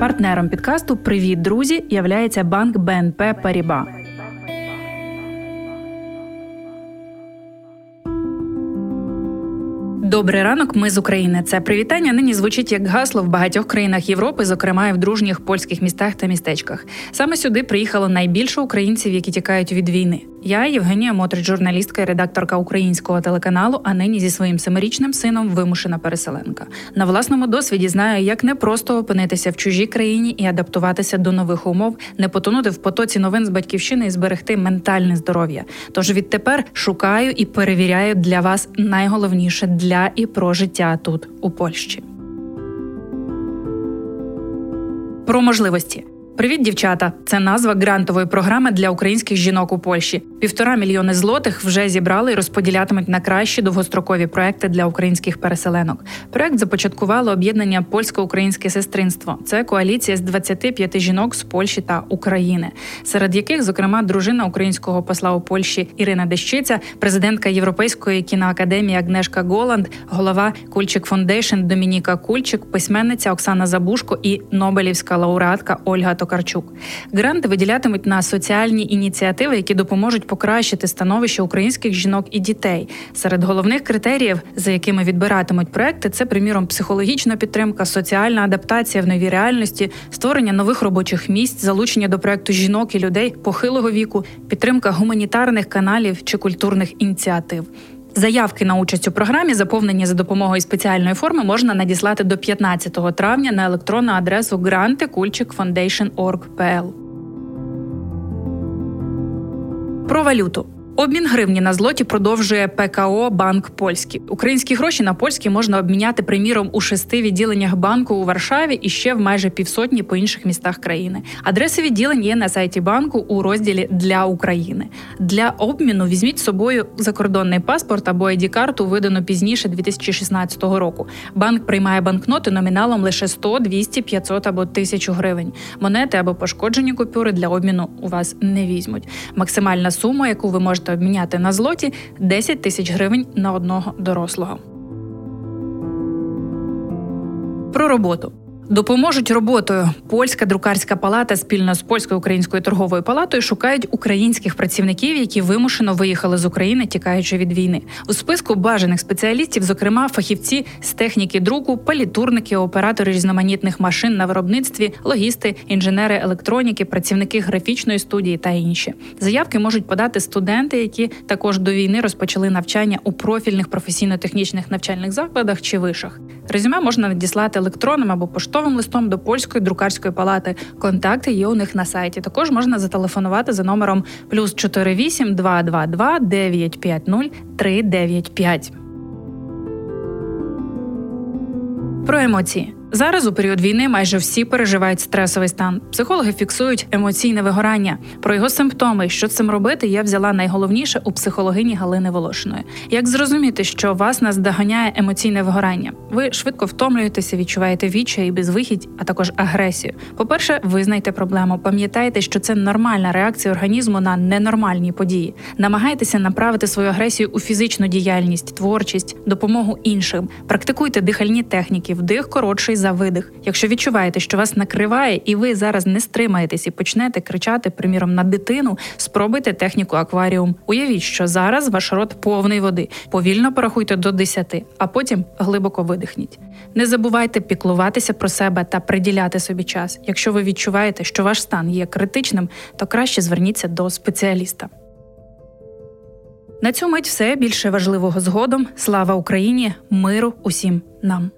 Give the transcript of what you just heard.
Партнером підкасту Привіт, друзі! являється банк БНП Паріба. Добрий ранок, ми з України. Це привітання нині звучить як гасло в багатьох країнах Європи, зокрема і в дружніх польських містах та містечках. Саме сюди приїхало найбільше українців, які тікають від війни. Я Євгенія Мотрич, журналістка і редакторка українського телеканалу, а нині зі своїм семирічним сином вимушена переселенка. На власному досвіді знаю, як непросто опинитися в чужій країні і адаптуватися до нових умов, не потонути в потоці новин з батьківщини і зберегти ментальне здоров'я. Тож відтепер шукаю і перевіряю для вас найголовніше для і про життя тут у Польщі. Про можливості Привіт, дівчата! Це назва грантової програми для українських жінок у Польщі. Півтора мільйони злотих вже зібрали і розподілятимуть на кращі довгострокові проекти для українських переселенок. Проект започаткувало об'єднання польсько-українське сестринство. Це коаліція з 25 жінок з Польщі та України, серед яких, зокрема, дружина українського посла у Польщі Ірина Дещиця, президентка Європейської кіноакадемії Агнешка Голанд, голова Kulczyk Foundation Домініка Кульчик, письменниця Оксана Забушко і Нобелівська лауреатка Ольга Токарчук. Токарчук. Гранти виділятимуть на соціальні ініціативи, які допоможуть покращити становище українських жінок і дітей. Серед головних критеріїв, за якими відбиратимуть проекти, це приміром психологічна підтримка, соціальна адаптація в новій реальності, створення нових робочих місць, залучення до проекту жінок і людей похилого віку, підтримка гуманітарних каналів чи культурних ініціатив. Заявки на участь у програмі, заповнені за допомогою спеціальної форми, можна надіслати до 15 травня на електронну адресу grantekulchikfoundation.org.pl. Про валюту. Обмін гривні на злоті продовжує ПКО Банк Польський. Українські гроші на польські можна обміняти приміром у шести відділеннях банку у Варшаві і ще в майже півсотні по інших містах країни. Адреси відділень є на сайті банку у розділі для України. Для обміну візьміть з собою закордонний паспорт або id карту видану пізніше 2016 року. Банк приймає банкноти номіналом лише 100, 200, 500 або 1000 гривень. Монети або пошкоджені купюри для обміну у вас не візьмуть. Максимальна сума, яку ви можете можете обміняти на злоті 10 тисяч гривень на одного дорослого. Про роботу Допоможуть роботою. Польська друкарська палата спільно з польською українською торговою палатою шукають українських працівників, які вимушено виїхали з України, тікаючи від війни. У списку бажаних спеціалістів, зокрема, фахівці з техніки друку, палітурники, оператори різноманітних машин на виробництві, логісти, інженери електроніки, працівники графічної студії та інші. Заявки можуть подати студенти, які також до війни розпочали навчання у профільних професійно-технічних навчальних закладах чи вишах. Резюме можна надіслати електронним або поштовим поштовим листом до польської друкарської палати. Контакти є у них на сайті. Також можна зателефонувати за номером плюс 48 222 950 395. Про емоції. Зараз у період війни майже всі переживають стресовий стан. Психологи фіксують емоційне вигорання. Про його симптоми, що цим робити, я взяла найголовніше у психологині Галини Волошиної. Як зрозуміти, що вас наздоганяє емоційне вигорання? Ви швидко втомлюєтеся, відчуваєте відчай і безвихідь, а також агресію. По-перше, визнайте проблему. Пам'ятайте, що це нормальна реакція організму на ненормальні події. Намагайтеся направити свою агресію у фізичну діяльність, творчість, допомогу іншим. Практикуйте дихальні техніки, вдих коротший за видих. Якщо відчуваєте, що вас накриває, і ви зараз не стримаєтесь і почнете кричати, приміром, на дитину, спробуйте техніку акваріум. Уявіть, що зараз ваш рот повний води. Повільно порахуйте до 10, а потім глибоко видихніть. Не забувайте піклуватися про себе та приділяти собі час. Якщо ви відчуваєте, що ваш стан є критичним, то краще зверніться до спеціаліста. На цю мить все більше важливого згодом. Слава Україні, миру усім нам.